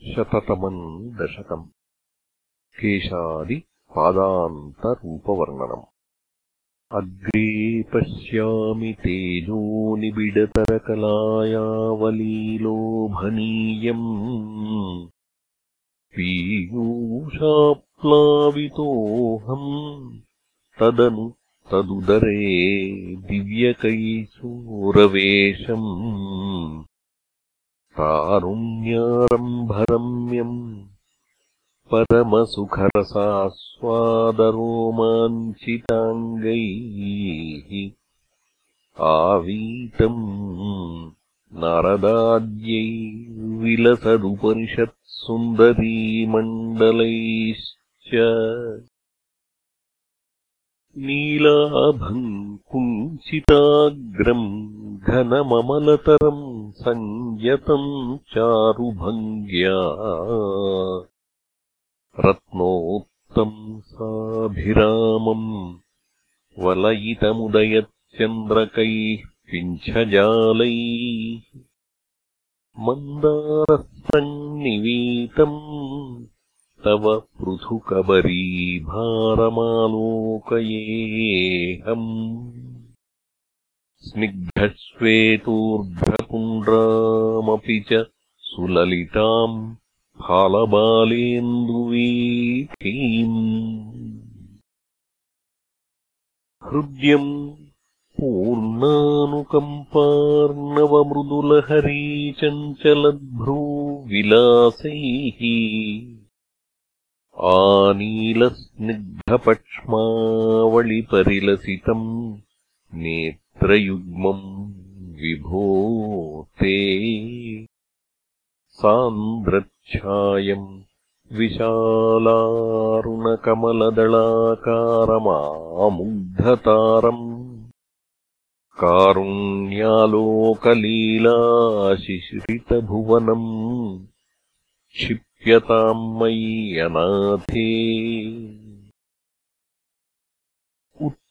शततमम् दशकम्। केशादिपादान्तरूपवर्णनम् अग्रे पश्यामि तेजोनिबिडतरकलायावलीलोभनीयम्। पीयूषाप्लावितोऽहम् तदनु तदुदरे दिव्यकैसूरवेशम् तारुण्यारम्भरम्यम् परमसुखरसास्वादरोमाञ्चिताङ्गैः आवीतम् नारदाद्यैर्विलसदुपनिषत्सुन्दरीमण्डलैश्च नीलाभम् कुञ्चिताग्रम् घनममलतरम् सञ्जतम् चारुभङ्ग्या। रत्नोक्तम् साभिरामम् वलयितमुदयच्चन्द्रकैः पिञ्छजालैः मन्दारसन्निवीतम् तव पृथुकबरीभारमालोकयेऽहम् स्निग्धश्वेतोर्ध्रपुण्ड्रामपि च सुललिताम् फालबालेन्दुवीथीम्। हृद्यम् पूर्णानुकम्पार्णवमृदुलहरीचञ्चलद्भ्रूविलासैः। आनीलस्निग्धपक्ष्मावळिपरिलसितम् नेत्रयुग्मम् विभो ते सान्द्रच्छायम् विशालारुणकमलदलाकारमामुग्धतारम्। कारुण्यालोकलीलाशिश्रितभुवनम् क्षिप्यताम्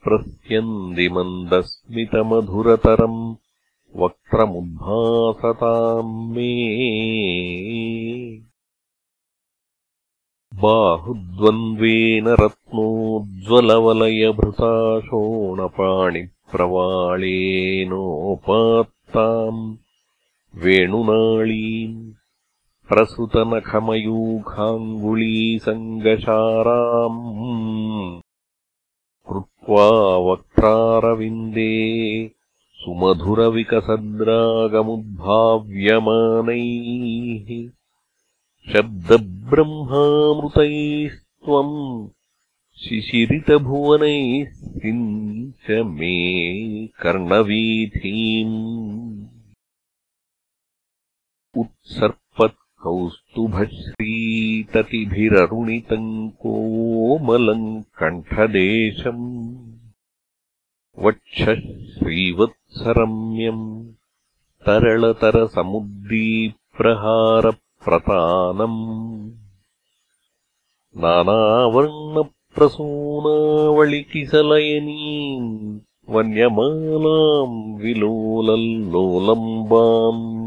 प्रीतिप्रस्यन्दिमन्दस्मितमधुरतरम् वक्त्रमुद्भासताम् मे। बाहुद्वन्द्वेन रत्नोज्ज्वलवलयभृता शोणपाणिप्रवाळेनोपात्ताम् वेणुनाळीम् प्रसुतनखमयूखाङ्गुलीसङ्गशाराम् कृत्वा वक्त्रारविन्दे सुमधुरविकसद्रागमुद्भाव्यमानैः शब्दब्रह्मामृतैस्त्वम् शिशिरितभुवनैः सिञ्च मे कर्णवीथीम् उत्सर्पत्कौस्तुभश्रीततिभिररुणितम् कोमलम् कण्ठदेशम्। वक्षः श्रीवत्सरम्यम्। तरलतरसमुद्रीप्रहारप्रतानम् नानावर्णप्रसूनावळिकिसलयनीम्। वन्यमालाम् विलोलल्लोलम्बाम्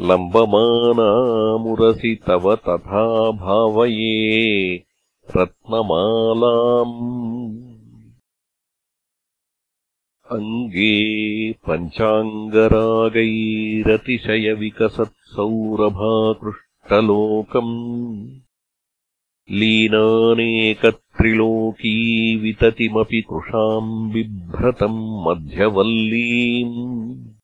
लम्बमानामुरसि तव तथा भावये रत्नमालाम्। अङ्गे पञ्चाङ्गरागैरतिशयविकसत्सौरभाकृष्टलोकम्। लीनानेकत्रिलोकीविततिमपि कृशाम् बिभ्रतम् मध्यवल्लीम्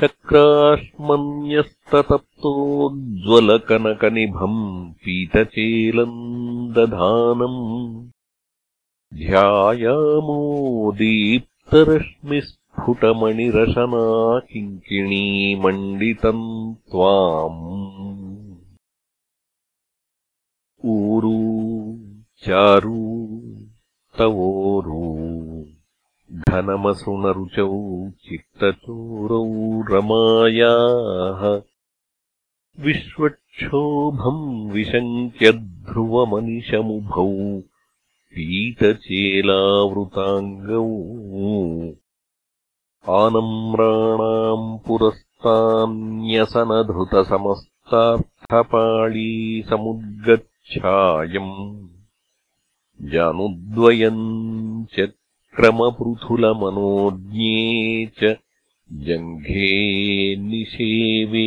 शक्राश्मन्यस्ततप्तोज्ज्वलकनकनिभम् पीतचेलम् दधानम् ध्यायामो दीप्तरश्मिस्फुटमणिरशना किङ्किणीमण्डितम् त्वाम्। ऊरू चारू तवोरू घनमसृणरुचौ चित्तचोरौ रमायाः। विश्वक्षोभम् विशङ्क्यध्रुवमनिशमुभौ। पीतचेलावृताङ्गौ। आनम्राणाम् पुरस्तान्यसनधृतसमस्तार्थपाळी समुद्गच्छायम् जानुद्वयम् चक्रमपृथुलमनोज्ञे च जङ्घे निषेवे।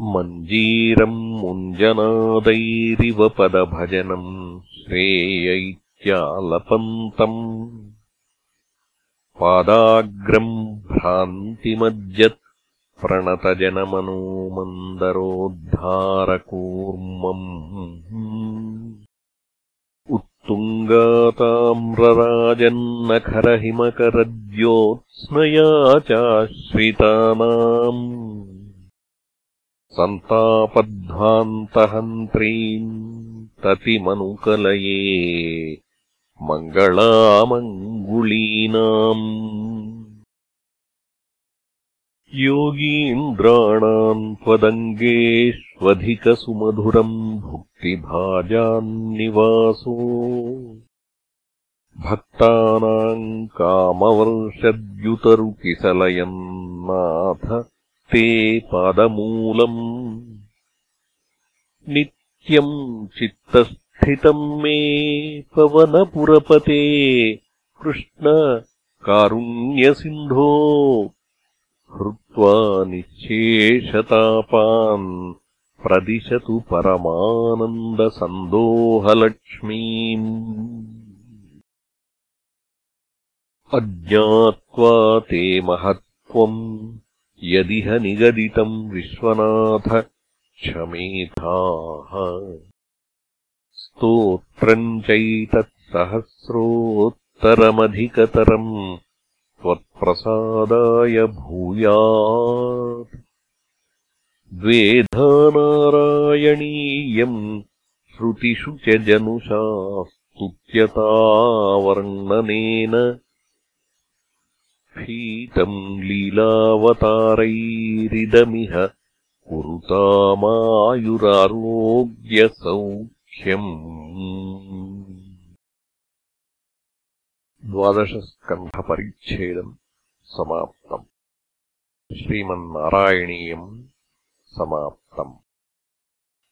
मञ्जीरम् मुञ्जनादैरिव पदभजनम् श्रेयैत्यालपन्तम् पादाग्रम् भ्रान्तिमज्जत् प्रणतजनमनो मन्दरोद्धारकूर्मम् उत्तुङ्गाताम्रराजन्नखरहिमकरज्योत्स्नया चाश्रितानाम् सन्तापध्वान्तहन्त्रीम् ततिमनुकलये मङ्गलामङ्गुलीनाम्। योगीन्द्राणाम् त्वदङ्गेष्वधिकसुमधुरम् भुक्तिभाजान्निवासो भक्तानाम् कामवर्षद्युतरुकिसलयन्नाथ ते पादमूलम् नित्यम् चित्तस्थितम् मे पवनपुरपते कृष्ण कारुण्यसिन्धो हृत्वा निःशेषतापान् प्रदिशतु परमानन्दसन्दोहलक्ष्मीम् अज्ञात्वा ते महत्त्वम् यदिह निगदितम् विश्वनाथ क्षमेधाः। स्तोत्रम् चैतत्सहस्रोत्तरमधिकतरम् त्वत्प्रसादाय भूयात्। द्वेधानारायणीयम् श्रुतिषु च जनुषा स्तुत्यतावर्णनेन फीतम् लीलावतारैरिदमिह कुरुतामायुरारोग्यसौख्यम् द्वादशस्कन्धपरिच्छेदम् समाप्तम्। श्रीमन्नारायणीयम् समाप्तम्